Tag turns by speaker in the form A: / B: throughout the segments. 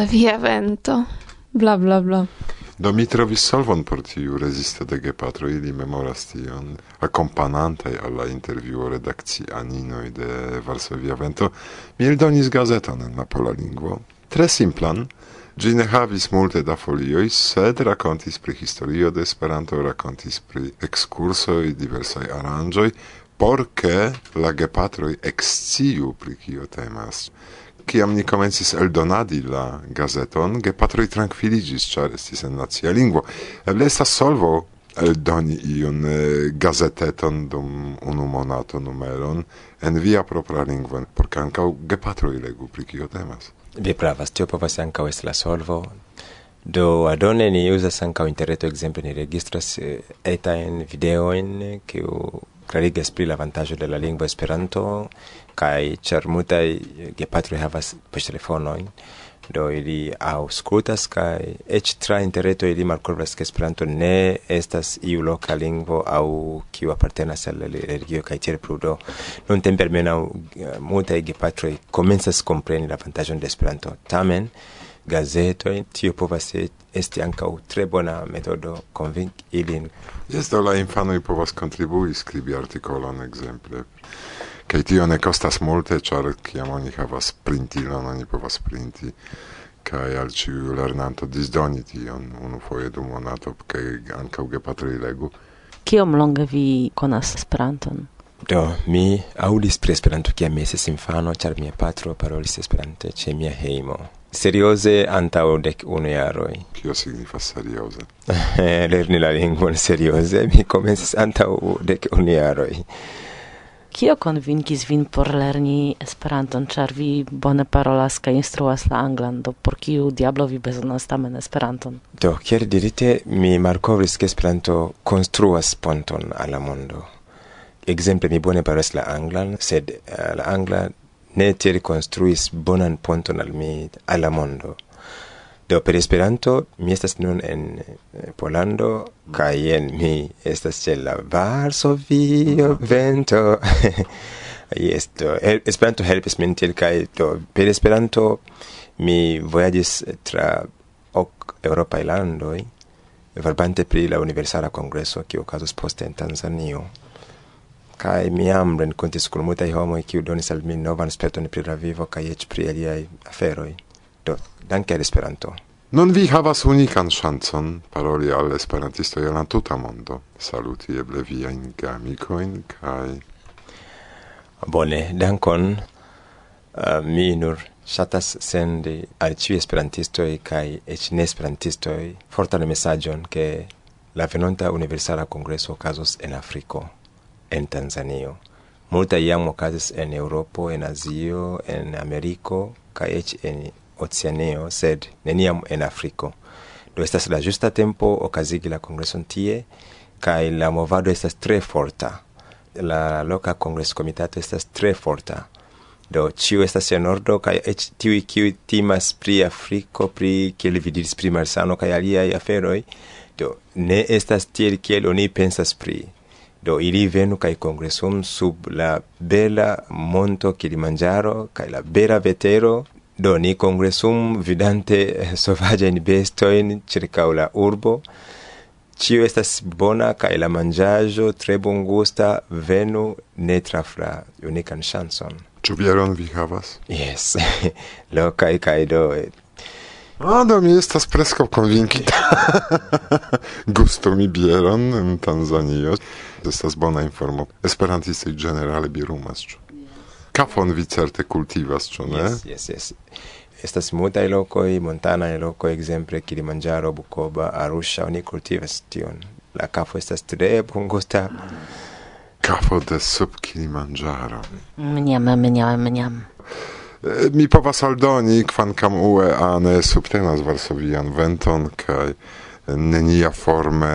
A: senza via vento,
B: bla bla bla.
C: Do mi trovis solvon por tiu rezista de gepatro, ili memoras tion, akompanantaj al la intervjuo redakcianinoj de Varsovia Vento, mi eldonis gazeton en la pola lingvo. Tre simplan, Gi ne havis multe da folioi, sed racontis pri historio de Esperanto, racontis pri excursoi, diversai aranjoi, porce la gepatroi exciu pri kio temas kiam ni komencis eldonadi la gazeton, gepatroj tranquilligis, char estis en nacia lingvo. Eble estas solvo eldoni iun gazeteton dum unu monato numeron en via propra lingvo, por ancau ge patroi legu pri kio temas.
D: Vi pravas, tio povas ankaŭ est la solvo. Do adone ni usas ancau interreto, exemple, ni registras etain videoin, kiu clarigas pri la avantaĝo de la lingvo Esperanto, kai ĉar multaj eh, gepatroj havas poŝtelefonojn do ili aŭskultas kai eĉ tra interreto ili malkovras ke Esperanto ne estas iu loka lingvo aŭ kiu apartenas al religio kaj tiel plu do nuntempe almenaŭ eh, multaj gepatroj komencas kompreni la avantaĝon de Esperanto tamen gazetoj tio povas esti ankaŭ tre bona metodo konvinki ilin.
C: Jes, do la infanoj povas kontribui skribi artikolon ekzemple kai tio ne costas multe, char kiam oni havas printilon, oni povas printi kai al ciu lernanto disdoni tion unufoje dum monato kai ankaŭ gepatroj legu.
B: Kiom longe vi konas Esperanton?
D: Do, mi aulis pri Esperanto kiam estis infano, ĉar mia patro parolis Esperante ĉe mia hejmo. Serioze antaŭ dek unu jaroj.
C: Kio signifas serioze?
D: Lerni la lingvon serioze mi komencis antaŭ dek unu jaroj.
B: Kio konvinkis vin por lerni Esperanton, ĉar vi bone parolas kaj instruas la anglan, do por kiu diablo vi bezonas tamen Esperanton?
D: Do, kiel dirite, mi malkovris ke Esperanto konstruas ponton al la mondo. Ekzemple mi bone parolas la anglan, sed eh, la angla ne tiel konstruis bonan ponton al mi al la mondo. Do per Esperanto, mi estas nun en eh, Polando, kaj mm. jen mi estas ĉe la Varsovio mm. vento. yes, do, hel Esperanto helpis min tiel kaj do per Esperanto mi vojaĝis tra ok eŭropaj landoj, varbante pri la Universala Kongreso, kiu okazos poste en Tanzanio. kai mi am ren kontis kul mota homo ki donis al mi novan sperton pri la vivo kai ech pri aliai aferoi Do, danke al Esperanto.
C: Non vi havas unikan ŝancon paroli al esperantistoj en la tuta mondo. Saluti eble viajn geamikojn kaj...
D: Bone, dankon. Uh, mi nur ŝatas sendi al ĉiuj esperantistoj kaj eĉ ne esperantistoj fortan mesaĝon ke la venonta universala kongreso okazos en Afriko, en Tanzanio. Multaj jam okazis en Eŭropo, en Azio, en Ameriko kaj eĉ en Oceaneo, sed neniam en Afriko. Do estas la justa tempo okazigi la kongreson tie, kaj la movado estas tre forta. La loka kongreskomitato estas tre forta. Do ĉiu estas en ordo kaj eĉ tiuj kiuj timas pri Afriko, pri kiel vi diris pri malsano kaj aliaj aferoj, do ne estas tiel kiel oni pensas pri. Do ili venu kaj kongresum sub la bela monto Kilimanjaro kaj la bela vetero Do ni congresum vidante sovagiain bestoin circa la urbo, Cio estas bona kaj la manĝaĵo tre bongusta venu ne trafra unican chanson.
C: Ciu vieron vi havas?
D: Yes, lo cae cae do.
C: Ah, do mi estas presco convincita. Gusto mi bieron en Tanzanio. Estas bona informo. Esperantisti generale birumas, ciu? kafon vi certe kultivas, ĉu ne?
D: Yes, yes, yes. Estas multaj lokoj, montanaj lokoj, ekzemple Kilimanĝaro, Bukoba, Arusha, oni kultivas tion. La kafo estas tre bongusta.
C: Kafo de sub Kilimanĝaro.
B: Mniam, mniam, mniam.
C: Mi povas aldoni, kvankam ue ane subtenas Varsovian venton, kaj... Kai nenia forme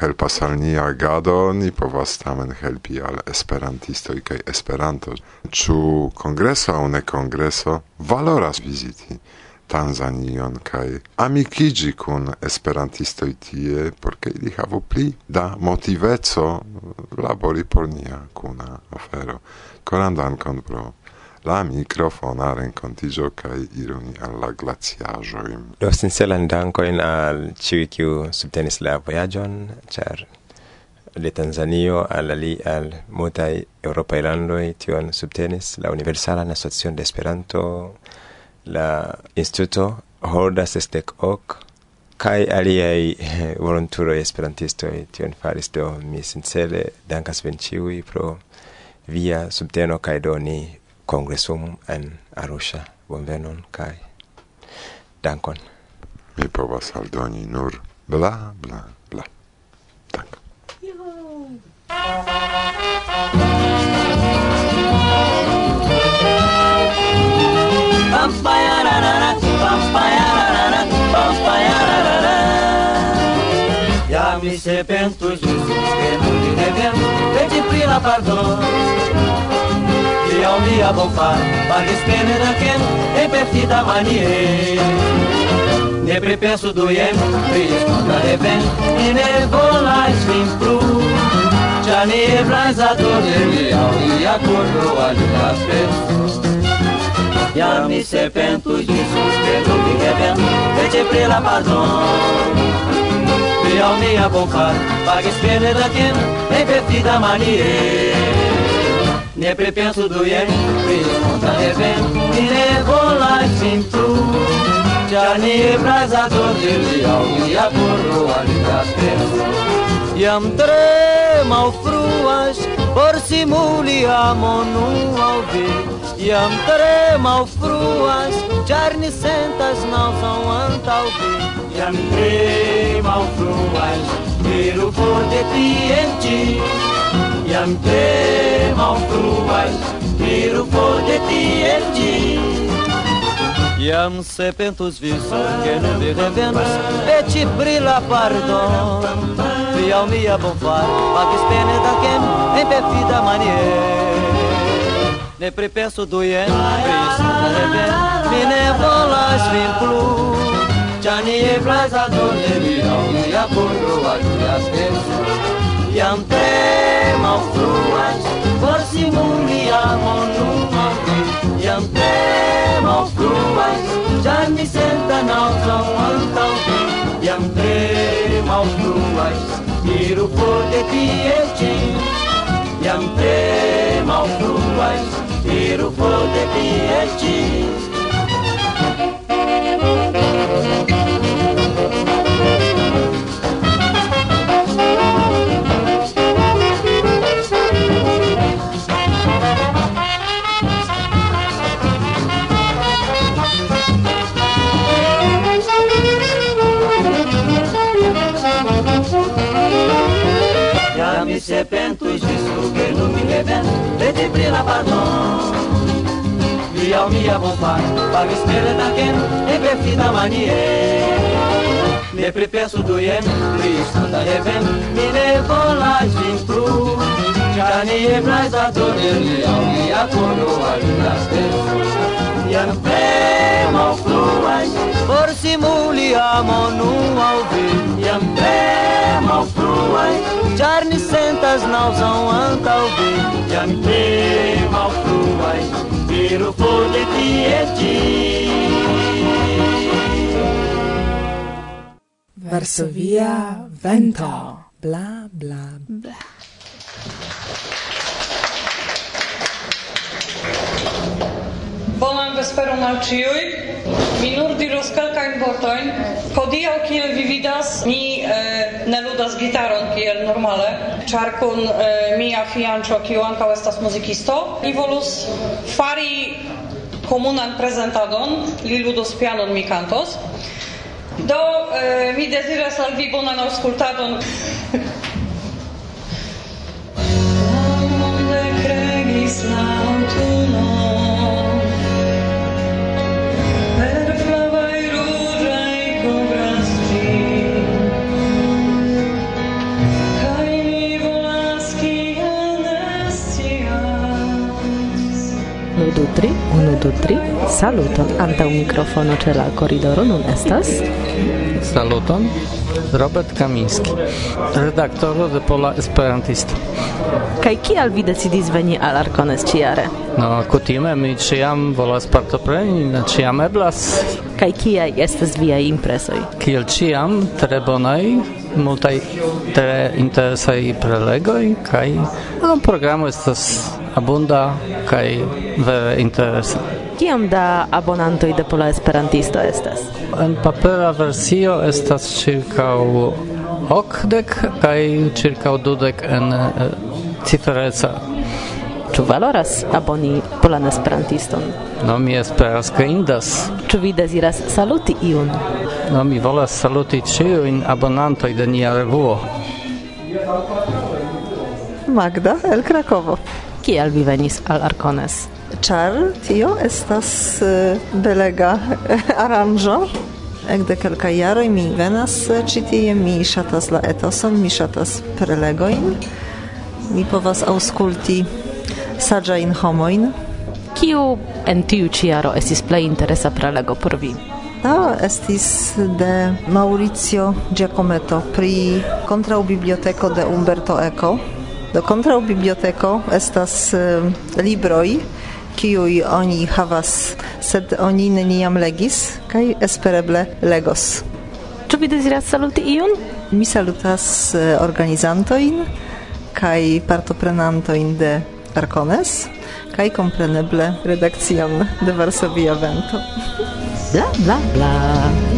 C: helpas al nia agado, ni povas tamen helpi al esperantistoj kaj esperanto. Ĉu kongreso aŭ ne kongreso valoras viziti Tanzanion kaj amikiĝi kun esperantistoj tie, por ke ili havu pli da motiveco labori por nia kuna ofero. Koran dankon pro la mikrofona rencontigio kaj ironi al la.
D: Do sincelan dankojn al ciui kiu subtenis la voyagion, ĉar de Tanzanio al ali al multaj eŭropaj landoi tion subtenis la Universalan Asocion de Esperanto, la Instituto Hordas Sesdek Ok, kai aliai volontuloj esperantistoj tion faris do mi sincere dankas vin pro via subteno kaj doni congressum en Arusha. Bonvenon kai dankon.
C: Mi povas aldoni nur bla bla bla. Dank.
A: Ya mi se pentru Iisus, că nu-i nevem, veci prin pardon. only a bon far, but it's spinning again, e perfida manie. Ne pripensu dujem, priskota reven, i ne volaj svim pru. Čani je vraza dolemi, a u jako roalju naspe. Ja mi se pentu, Iisus, pe lumii heaven, trece pre la pardon. Pe al mea bonfar, pague espera da quem, em perfida manie ne prepenso dujen Prisonta reven, tine vola simplu Qa një braza do të liau, ja kurruan nga shpesu Jam tre ma ufruash, por si muli amonua u vitë e am trema au fruas, jarnicentas nauzam antau vi. I am trema au fruas, miru for de ti en ti. E am serpentos au fruas, miru for de ti en ti. Iam sepentus visum genum de da quem ci brilla pardon. Fial em perfida manier ne pripersoduje prisutnebe, mi ne volaš vin plu. Čani je vlaza do nebi, on ja burrua tu ja stesu. Jam trema fluas, por si muli amo numami. Jam trema fluas, já me senta na outra Jam trema fluas, tiro por de ti e ti. Jam trema mãos nuas, tiro o poder que é bismere taken ebe fita manie ne prepesu duyen Cristo da reven mine volagem pro Chani e braza todele au mi acono alunaste Ian ao fluai por simuli amonu E vi Ian premo fluai Charni sentas nausam antau vi Ian ao fluai Miro pode piedi
E: Varsovia vento. Bla bla bla.
F: Bonan vesperon al ciui Mi nur diros kelkajn vortojn. Hodiaŭ kiel vi vidas, mi eh, ne ludas gitaron kiel normale, ĉar kun eh, mia fianĉo, kiu ankaŭ estas muzikisto, I volus fari komunan prezentadon, li ludos pianon, mi kantos. Do eh, mi deziras al vi bonan aŭskultadon. Amon ne kregis la
B: 1, 2, 3, 1, 2, 3, saluton, antau mikrofono ce la koridoro nun estas?
G: Saluton, Robert Kamiński, redaktoro de Pola Esperantisto.
B: Kaj kial vi decidis veni al Arcones ciare?
G: No, kutime mi ciam volas partopreni, ciam eblas.
B: Kaj kiaj estas viaj impresoj?
G: Kiel ciam, tre bonaj, multaj tre interesaj prelegoj, kaj no, programo estas abunda kaj vere interesa.
B: Kiom da abonantoj de Pola Esperantisto estas?
G: En papera versio estas ĉirkaŭ okdek kaj ĉirkaŭ dudek en eh, cifereca.
B: Ĉu valoras aboni Polan Esperantiston?
G: No mi esperas ke indas.
B: Ĉu vi deziras saluti iun?
G: No mi volas saluti ĉiujn abonantoj de nia revuo.
H: Magda El Krakovo.
B: Kiel vi venis al Arcones?
H: Char tio estas belega aranĝo ekde kelkaj jaroj mi venas ĉi tie, mi ŝatas la etoson, mi ŝatas prelegojn, mi povas aŭskulti saĝajn homojn.
B: Kiu en tiu ĉi jaro estis plej interesa prelego por vi?
H: Ta estis de Maurizio Giacometto pri kontraŭbiblioteko de Umberto Eco, Do kontraŭ biblioteko estas eh, libroj kiuj oni havas, sed oni neniam legis, kaj espereble legos.
B: Ĉu vi deziras saluti iun?
H: Mi salutas eh, organizantojn kaj partoprenantojn de Arcones, kaj kompreneble redakcion de Varsovia Vento.
B: Bla, bla, bla.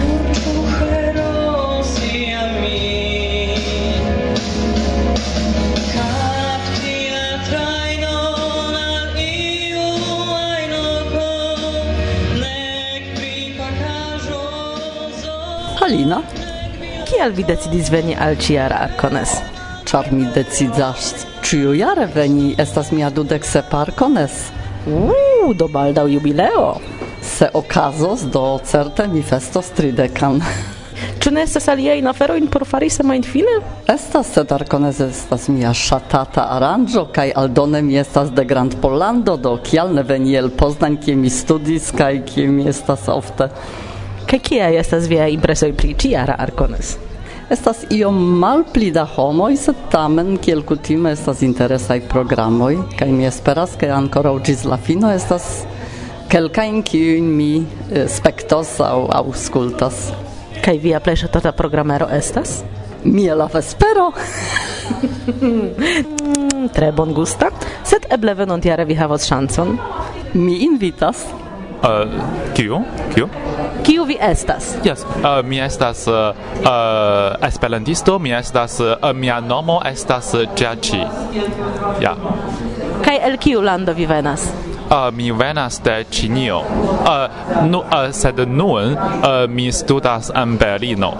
I: Halina,
B: Kial vi decidis veni al ciara Arcones?
I: ĉar mi decidas ĉiujare veni, estas mia dudek sepa Arcones.
B: Uuu, do baldaŭ jubileo.
I: Se okazos, do certe mi festos tridekan.
B: Ĉu ne estas aliajn oferojn por fari semajn fine?
I: Estas, sed Arcones estas mia ŝatata aranĝo, kaj aldone mi estas de Grand Pollando, do kial ne veni el Poznań, kie mi studis, kaj kie mi estas ofte.
B: Kaj kiaj estas viaj impresoj pri ĉiara Arkones?
I: Estas iom malpli da homoj, sed tamen kiel kutime estas interesaj programoj kaj mi esperas ke ankoraŭ ĝis la fino estas kelkajn kiujn mi eh, spektos aŭ aŭskultas.
B: Kaj via plej ŝatata programero estas?
I: Mia la
B: vespero. Tre bongusta, sed eble venontjare vi havos ŝancon.
I: Mi invitas.
J: Uh, kio? Kio?
B: Kiu vi estas?
J: Yes, uh, mi estas uh, uh, esperantisto, mi estas uh, uh mia nomo estas uh, Giaci. Ja. Yeah.
B: Kaj el kiu lando vi venas?
J: uh, mi venas de Ĉinio. Uh, nu, uh, sed nun uh, mi studas en Berlino.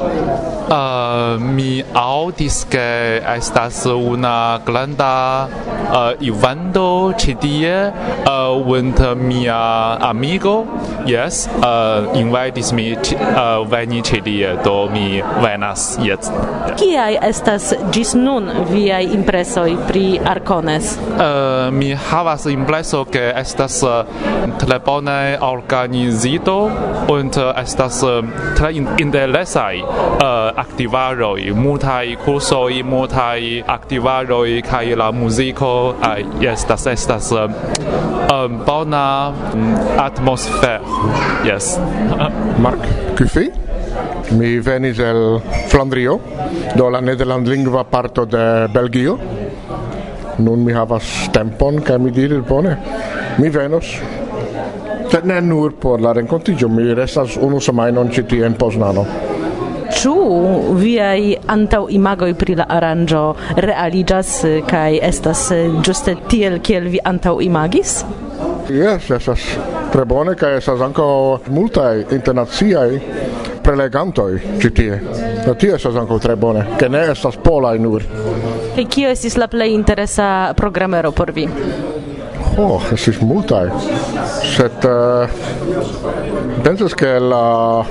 J: Uh, mi aŭdis ke estas una granda uh, evento ĉi tie uh, und mia amigo yes uh, invitis mi uh, veni ĉi tie do mi venas yes.
B: Kiaj estas ĝis nun viaj impresoj pri Arcones?
J: Uh, mi havas impreso ke estas estas uh, tre bone organizito und uh, estas uh, tre interesaj aktivaroj, multaj kursoj, multaj aktivaroj kaj la muziko estas estas um, bona mm, atmosfero. Yes.
K: Mark Cuffy? Mi venis el Flandrio, do la nederlandlingva parto de Belgio. Nun mi havas tempon, kaj mi diris bone mi venos sed ne nur por la renkontiĝo mi restas unu semajnon ĉi tie en Poznano
B: Ĉu viaj antaŭimagoj pri la aranĝo realiĝas kaj estas ĝuste tiel kiel vi antaŭimagis?
K: Jes, estas tre bone kaj estas ankaŭ multaj internaciaj prelegantoj ĉi tie. Do tio estas ankaŭ tre bone, ke ne estas polaj nur.
B: Kaj kio estis la plej interesa programero por vi?
K: Oh, estis multaj, sed uh, äh, pensas ke la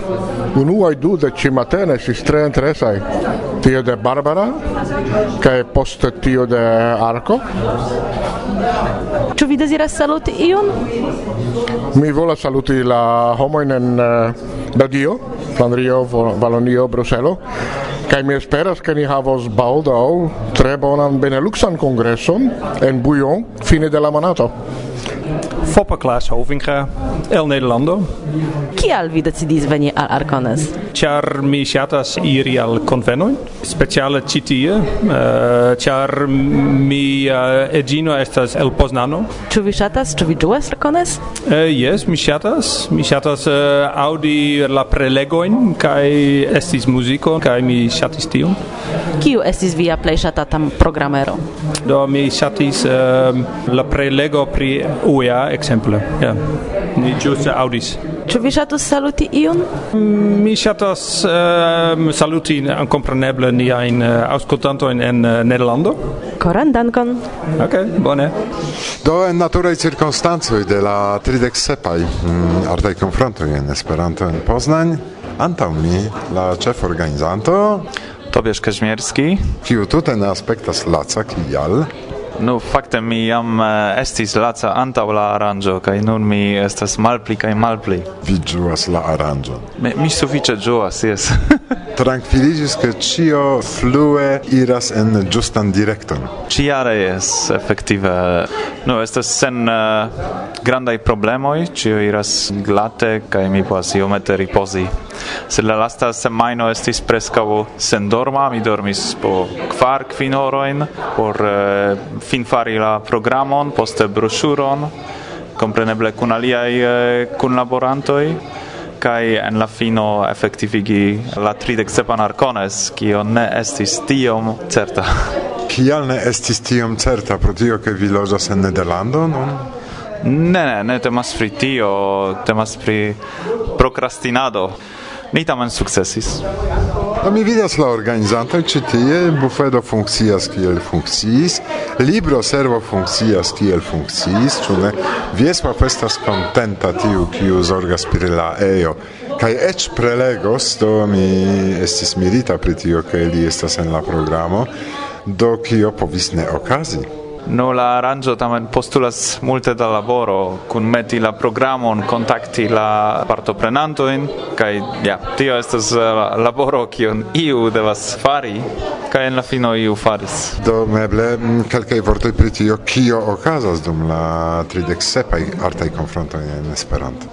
K: unuaj du de ĉi matene estis tre interesaj. Tio de Barbara kaj poste tio de Arco
B: Ĉu vi deziras saluti iun?
K: Mi volas saluti la homojn en eh, uh, radio Flandrio, Valonio, Bruselo. Kaj mi esperas ke ni havos baldaŭ tre bonan Beneluxan kongreson en Bouillon fine de la monato.
L: Foppa Klaas Hovinga, El Nederlando.
B: Kial vi decidis veni al Arcones?
L: Char mi shatas iri al convenoin, speciale citie, uh, eh, char mi uh, egino estas el Poznano.
B: Ču vi shatas, ču vi duas Arcones?
L: Uh, eh, yes, mi shatas. Mi shatas uh, eh, audi la prelegoin, kai estis muziko, kai mi shatis tion.
B: Kiu estis via plej ŝatata programero?
L: Do mi shatis uh, la prelego pri UEA, ex exemple. Ja. Ni ĝuste audis.
B: Ĉu vi ŝatus saluti iun?
L: Mm, mi ŝatas uh, ehm, saluti kompreneble niajn uh, aŭskultantojn en uh, Nederlando.
B: Koran dankon.
L: Ok, bone.
C: Do en naturaj cirkonstancoj de la tridek sepaj mm, artaj konfrontoj en Esperanto en Poznań antaŭ mi la ĉeforganizanto
M: Tobiasz Kaźmierski.
C: Kiu tute ne aspektas laca kial
M: Nu, fakte mi jam eh, estis laca antaŭ la aranĝo kaj nun mi estas malpli kaj malpli.
C: Vi ĝuas la aranĝon.
M: Mi, mi sufiĉe ĝuas, jes.
C: Trankviliĝis, ke ĉio flue iras en ĝustan direkton.
M: Ĉiare jes, efektive. Nu, estas sen uh, grandaj problemoj, ĉio iras glate kaj mi povas iomete ripozi sed la lasta semajno estis preskaŭ sendorma, mi dormis po kvar kvin horojn por uh, finfari la programon, poste broŝuron, kompreneble kun aliaj uh, kunlaborantoj. Kai en la fino effektivigi la 37 arcones kio ne estis tiom certa.
C: Kial ne estis tiom certa pro tio ke vi loĝas en Nederlando nun?
M: Ne, ne, ne temas pri tio, temas pri prokrastinado. Ni tamen sukcesis.
C: Do mi vidas la organizantoj ĉi tie bufedo funkcias kiel funkciis, libro servo funkcias kiel funkciis, ĉu ne? Viespa estas kontenta tiu kiu zorgas pri la ejo. Kaj eĉ prelegos, do mi estis mirita pri tio, ke li estas en la programo, do kio povis ne okazi.
M: No, la aranĝo tamen postulas multe da laboro, kunmeti la programon, kontakti la partoprenantojn kaj ja, tio estas eh, laboro kion iu devas fari kaj en la fino iu faris.
C: Do meble mm, kelkaj vortoj pri tio kio okazas dum la tridek sepaj artaj konfrontoj en Esperanto.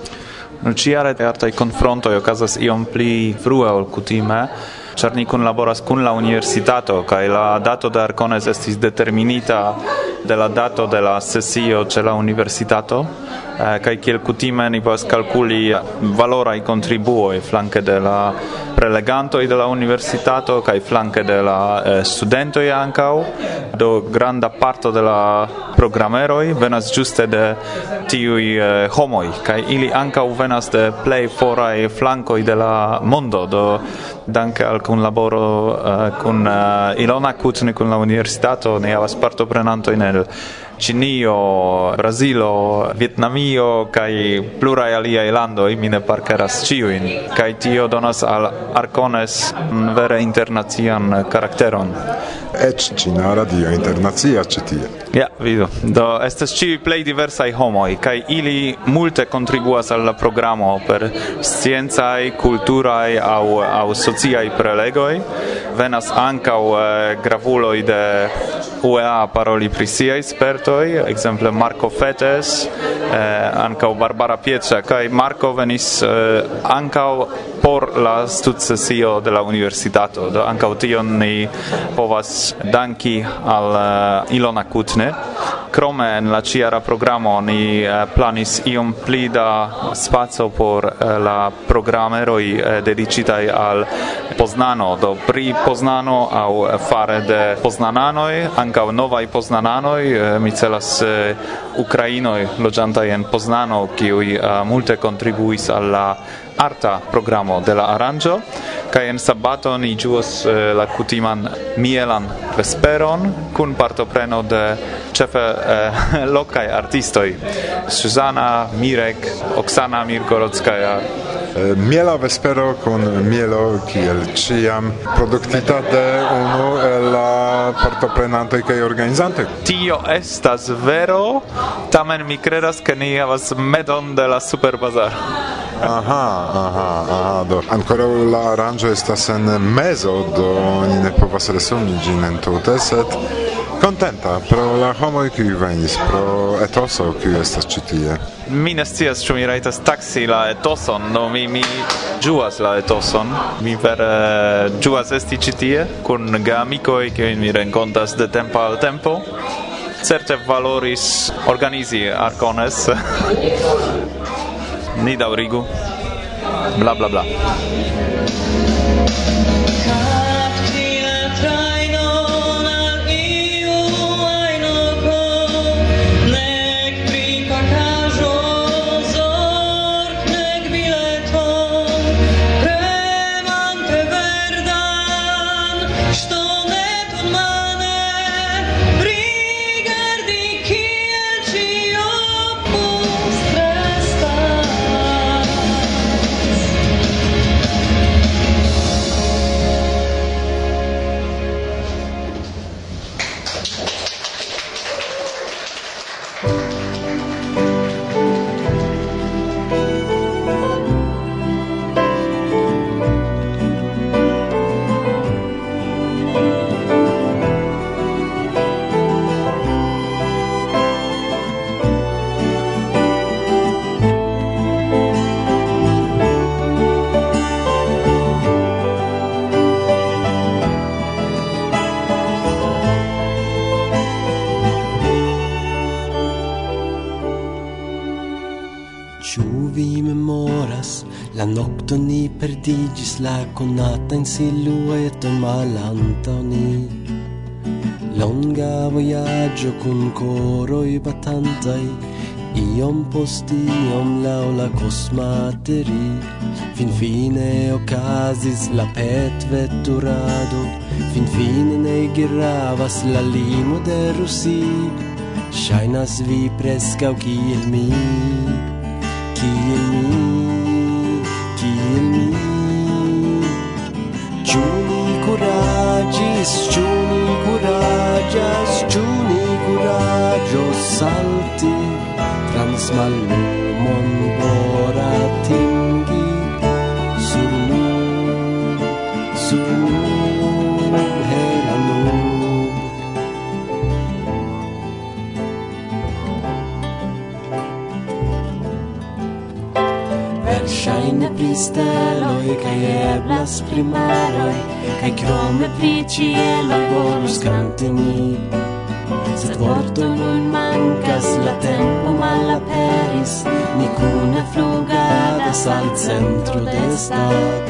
M: No, ĉiare artaj konfrontoj okazas iom pli frue ol kutime, ĉar ni kunlaboras kun la universitato kaj la dato de Arkones estis determinita de la dato de la sesio ce la universitato eh, kaj kiel kutime ni povas kalkuli valoraj kontribuoj flanke de la prelegantoj de la universitato kaj flanke de la eh, studentoj ankaŭ do granda parto de la programeroj venas ĝuste de tiuj eh, homoj kaj ili ankaŭ venas de plej foraj flankoj de la mondo do danke al kunlaboro eh, kun eh, Ilona Kutni kun la universitato ne havas partoprenantojn in el Cinio, Brazilo, Vietnamio kai plurai aliaj landoj, mi ne parkeras ĉiujn kaj tio donas al Arcones vere internacian karakteron.
C: Eĉ ĉina radio internacia ĉi tie.
M: Ja, vidu. Do estas ĉiuj plej diversaj homoj kaj ili multe kontribuas al la programo per sciencaj, kulturaj aŭ aŭ sociaj prelegoj. Venas ankaŭ eh, gravuloj de UEA paroli pri siaj spertoj, ekzemple Marco Fetes, eh, ankaŭ Barbara Pieca kaj Marco venis eh, ankaŭ por la successio de la universitato. Do ankaŭ tion ni povas danki al eh, Ilona Kutne. Krome en la ciara programo ni eh, planis iom pli da spaco por eh, la programeroj dediĉitaj al Poznano, do pri Poznano au fare de poznananoj, ankaŭ novaj poznananoj, mi celas ukrainoj loĝantaj en Poznano, kiuj multe kontribuis al la arta programo de la aranĝo kaj en sabato ni ĝuos eh, la kutiman mielan vesperon kun partopreno de ĉefe eh, lokaj artistoj Suzana Mirek, Oksana Mirgorodskaja.
C: Eh, miela vespero kun mielo kiel ĉiam produktita de unu el la partoprenantoj kaj organizantoj.
M: Tio estas vero, tamen mi kredas ke ni havas medon de la superbazaro.
C: Aha, aha, aha, do. Ancora la aranĝo estas en mezo, do oni ne povas resumi ĝin entute, sed contenta pro la homo qui venis pro etoso qui estas ĉi tie.
M: Mi ne scias ĉu mi rajtas taksi la etoson do no, mi mi ĝuas la etoson. Mi vere uh, ĝuas esti ĉi tie kun geamikoj kiujn mi renkontas de tempo al tempo. Certe valoris organizi Arcones. ni daŭrigu. Bla bla bla.
N: Ĝis la in silhouette malanta ni Longa viaggio con coro i batantaj Iom post iom laŭ la cosmateri. Fin fine occasis la pet vetturado fin fine ne gravas la limo de russi shainas vi preskaŭ kiel mi Kiel mallumon por atingi sur nu sur nu, hela nun. Verŝajne pri steloj kaj eblas pri Kai kaj krome pri ĉieloj volus kanti ni. Sed vorto nun mancas la tempo malaperi, venis Ni cune flugadas al centro de stad.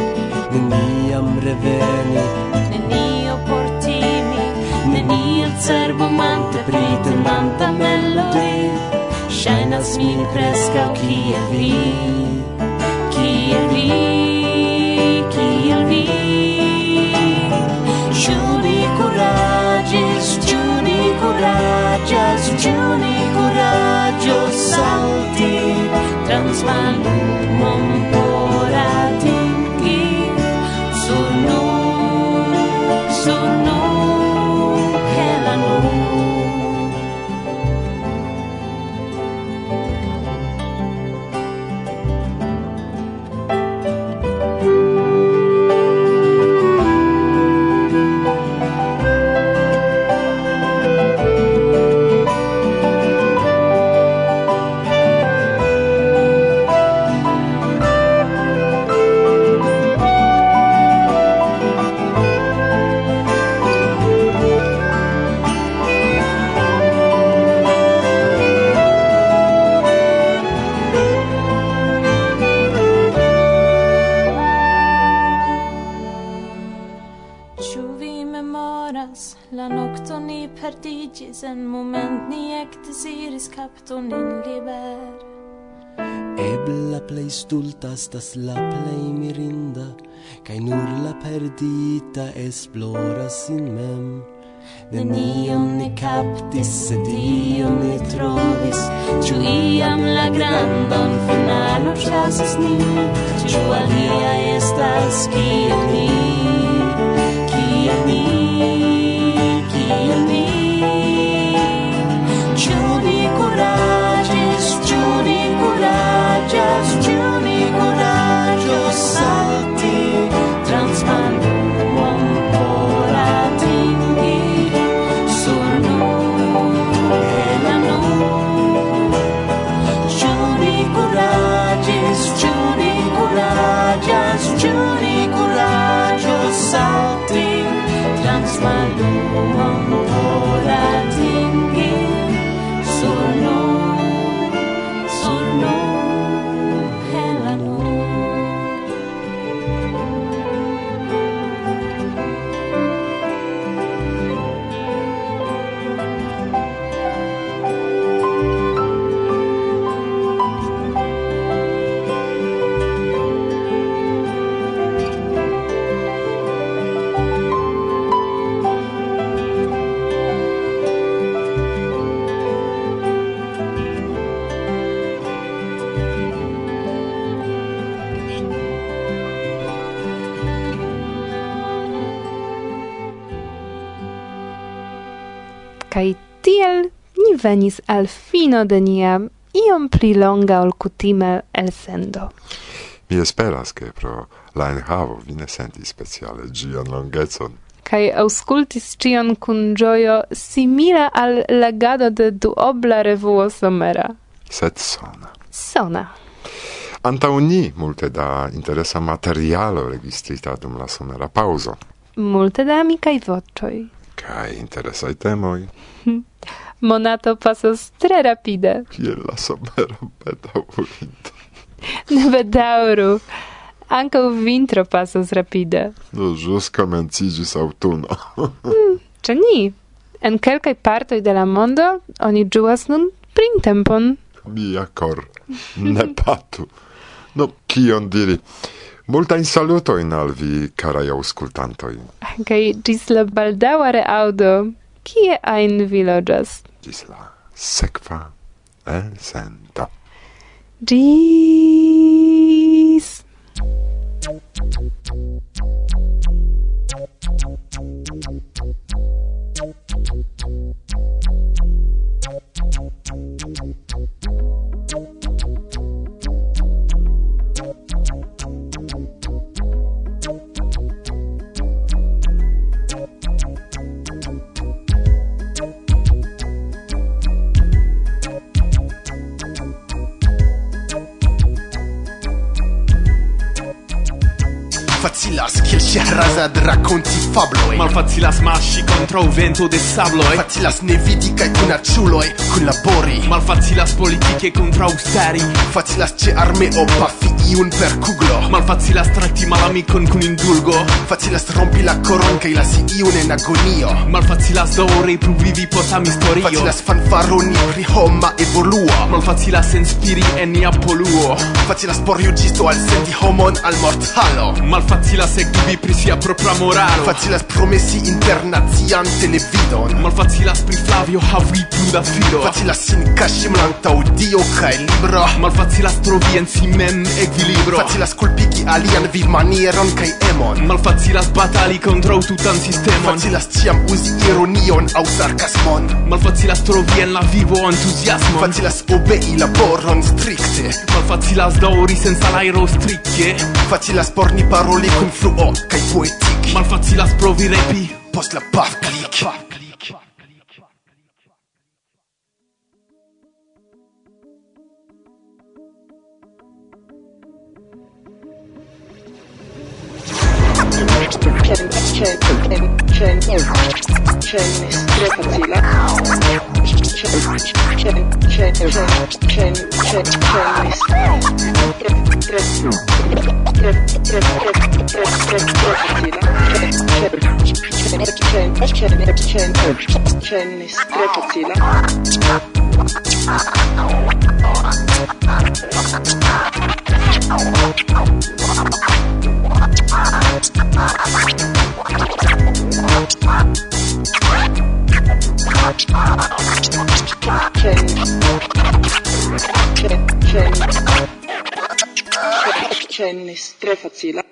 N: Neniam reveni
O: Nenio por timi Nenio cerbumante pritendanta melodi. Shainas min o kiel vi Kiel vi Kiel vi. Ĉu ni kuraĝis, ĉu ni kuraĝas, land. en moment ni ekte siris kapton in liber.
N: Ebla plei stulta estas la plei mirinda, kaj nur la perdita esploras sin mem. Nenion ni captis, sed ion ni trovis, Ciu iam la grandon finalo chasis nin, Ciu alia estas kiel ni
P: Kai tiel ni venis al fino de nia iom pli longa ol kutime elsendo.
C: Mi esperas, ke pro la enhavo vi ne sentis speciale gian longecon.
P: Kai auscultis cion kun gioio simila al legado de duobla revuo somera.
C: Sed sona.
P: Sona.
C: Antau ni multe da interesa materialo registrita dum la somera pauso.
P: Multe da amicai voccioi
C: kai interesaj temoj.
P: Monato pasas tre rapide.
C: Kiel la somero bedaŭrinta.
P: Ne bedaŭru. Ankaŭ vintro pasas rapide.
C: No, ĵus komenciĝis aŭtuno.
P: mm, ĉu ni? En kelkaj partoj de la mondo oni ĝuas nun printempon.
C: Mia cor, ne patu. No, kion diri? Multajn salutojn al vi, karaj aŭskultantoj.
P: Kaj ĝis la baldaŭa reaŭdo, kie ajn vi loĝas?
C: Ĝis la sekva elsendo.
P: Ĝis... Thank you.
Q: Facilas che Scheherazad racconti mal
R: Malfacilas masci contro vento de sabloi.
Q: Facilas ne vidi cae cunacciuloi Collabori
R: Malfacilas politiche contro austeri
Q: Facilas arme armeo pafi iun per kuglo
R: Malfacilas trakti malamikon kun indulgo.
Q: Facilas rompi la koron kaj lasi iun en agonio.
R: Malfacilas daŭre pluvivi post amistorio.
Q: Facilas fanfaroni pri homa evoluo
R: Malfacilas enspiri en nia poluo.
Q: Facilas por juĝisto alsendi homon al mortalo
R: Malfacilas ekdubi pri sia propra moralo.
Q: Facilas promesi internacian televidon.
R: Malfacilas pri Flavio havi plu da filo
Q: Facilas sin kaŝi malantaŭ Dio kaj libro.
R: Malfacilas trovi en si mem ek ekvilibro
Q: Facilas kulpigi alian vivmanieron kaj emon.
R: Malfacilas batali kontraŭ tutan sistemon.
Q: Facilas ĉiam uzi ironion aŭ sarkasmon
R: Malfacilas trovi en la vivo entuziasmon
Q: Facilas obei laboron strikte
R: Malfacilas daŭri sen salajro strike
Q: Facilas por ni paroli kun fluo kaj poetiki
R: Malfacilas provi repi.
Q: Post la paf klik
S: Černý, černý, černý, Can, can, can. Tre Trefferzähler.